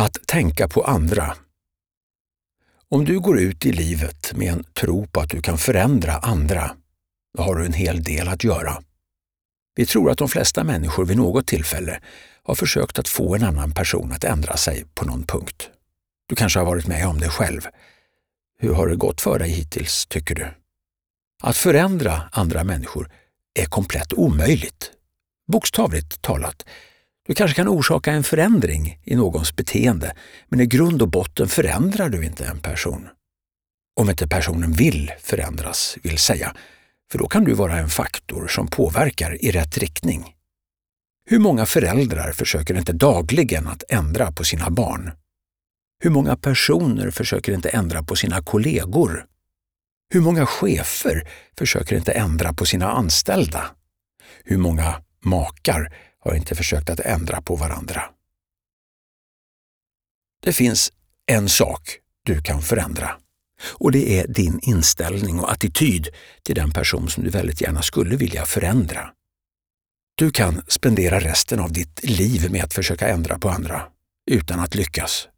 Att tänka på andra. Om du går ut i livet med en tro på att du kan förändra andra, då har du en hel del att göra. Vi tror att de flesta människor vid något tillfälle har försökt att få en annan person att ändra sig på någon punkt. Du kanske har varit med om det själv. Hur har det gått för dig hittills, tycker du? Att förändra andra människor är komplett omöjligt. Bokstavligt talat. Du kanske kan orsaka en förändring i någons beteende, men i grund och botten förändrar du inte en person. Om inte personen vill förändras, vill säga, för då kan du vara en faktor som påverkar i rätt riktning. Hur många föräldrar försöker inte dagligen att ändra på sina barn? Hur många personer försöker inte ändra på sina kollegor? Hur många chefer försöker inte ändra på sina anställda? Hur många makar har inte försökt att ändra på varandra? Det finns en sak du kan förändra och det är din inställning och attityd till den person som du väldigt gärna skulle vilja förändra. Du kan spendera resten av ditt liv med att försöka ändra på andra utan att lyckas.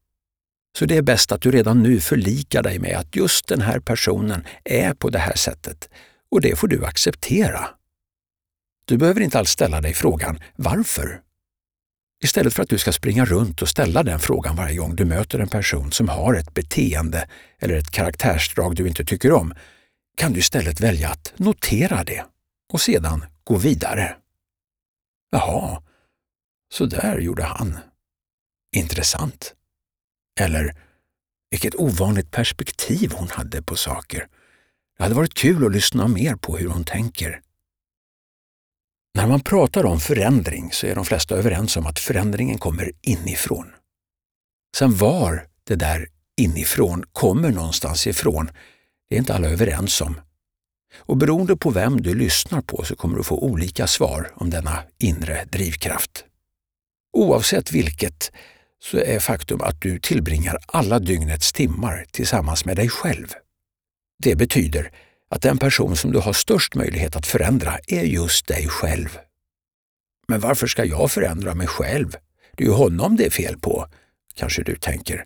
Så det är bäst att du redan nu förlikar dig med att just den här personen är på det här sättet och det får du acceptera. Du behöver inte alls ställa dig frågan varför. Istället för att du ska springa runt och ställa den frågan varje gång du möter en person som har ett beteende eller ett karaktärsdrag du inte tycker om, kan du istället välja att notera det och sedan gå vidare. Jaha, så där gjorde han. Intressant. Eller, vilket ovanligt perspektiv hon hade på saker. Det hade varit kul att lyssna mer på hur hon tänker. När man pratar om förändring så är de flesta överens om att förändringen kommer inifrån. Sen var det där inifrån kommer någonstans ifrån, det är inte alla överens om. Och beroende på vem du lyssnar på så kommer du få olika svar om denna inre drivkraft. Oavsett vilket så är faktum att du tillbringar alla dygnets timmar tillsammans med dig själv. Det betyder att den person som du har störst möjlighet att förändra är just dig själv. Men varför ska jag förändra mig själv? Det är ju honom det är fel på, kanske du tänker.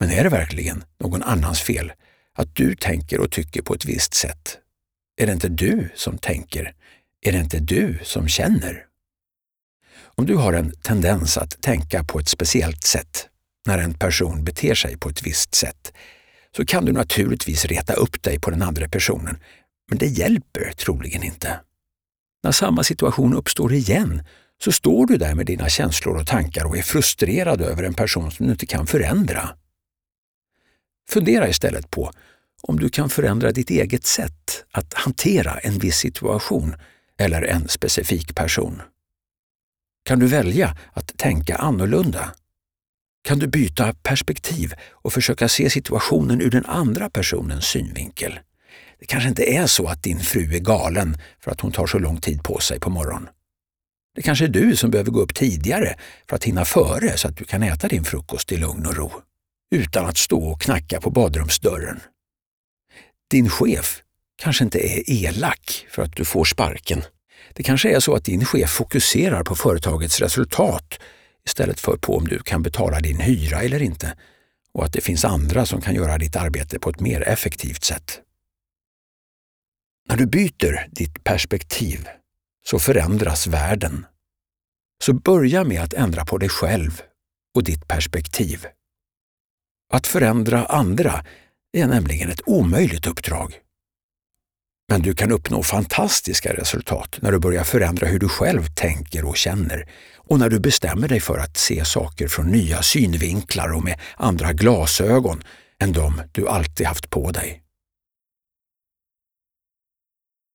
Men är det verkligen någon annans fel att du tänker och tycker på ett visst sätt? Är det inte du som tänker? Är det inte du som känner? Om du har en tendens att tänka på ett speciellt sätt när en person beter sig på ett visst sätt, så kan du naturligtvis reta upp dig på den andra personen, men det hjälper troligen inte. När samma situation uppstår igen så står du där med dina känslor och tankar och är frustrerad över en person som du inte kan förändra. Fundera istället på om du kan förändra ditt eget sätt att hantera en viss situation eller en specifik person. Kan du välja att tänka annorlunda? Kan du byta perspektiv och försöka se situationen ur den andra personens synvinkel? Det kanske inte är så att din fru är galen för att hon tar så lång tid på sig på morgonen. Det kanske är du som behöver gå upp tidigare för att hinna före så att du kan äta din frukost i lugn och ro, utan att stå och knacka på badrumsdörren. Din chef kanske inte är elak för att du får sparken det kanske är så att din chef fokuserar på företagets resultat istället för på om du kan betala din hyra eller inte och att det finns andra som kan göra ditt arbete på ett mer effektivt sätt. När du byter ditt perspektiv så förändras världen. Så börja med att ändra på dig själv och ditt perspektiv. Att förändra andra är nämligen ett omöjligt uppdrag. Men du kan uppnå fantastiska resultat när du börjar förändra hur du själv tänker och känner och när du bestämmer dig för att se saker från nya synvinklar och med andra glasögon än de du alltid haft på dig.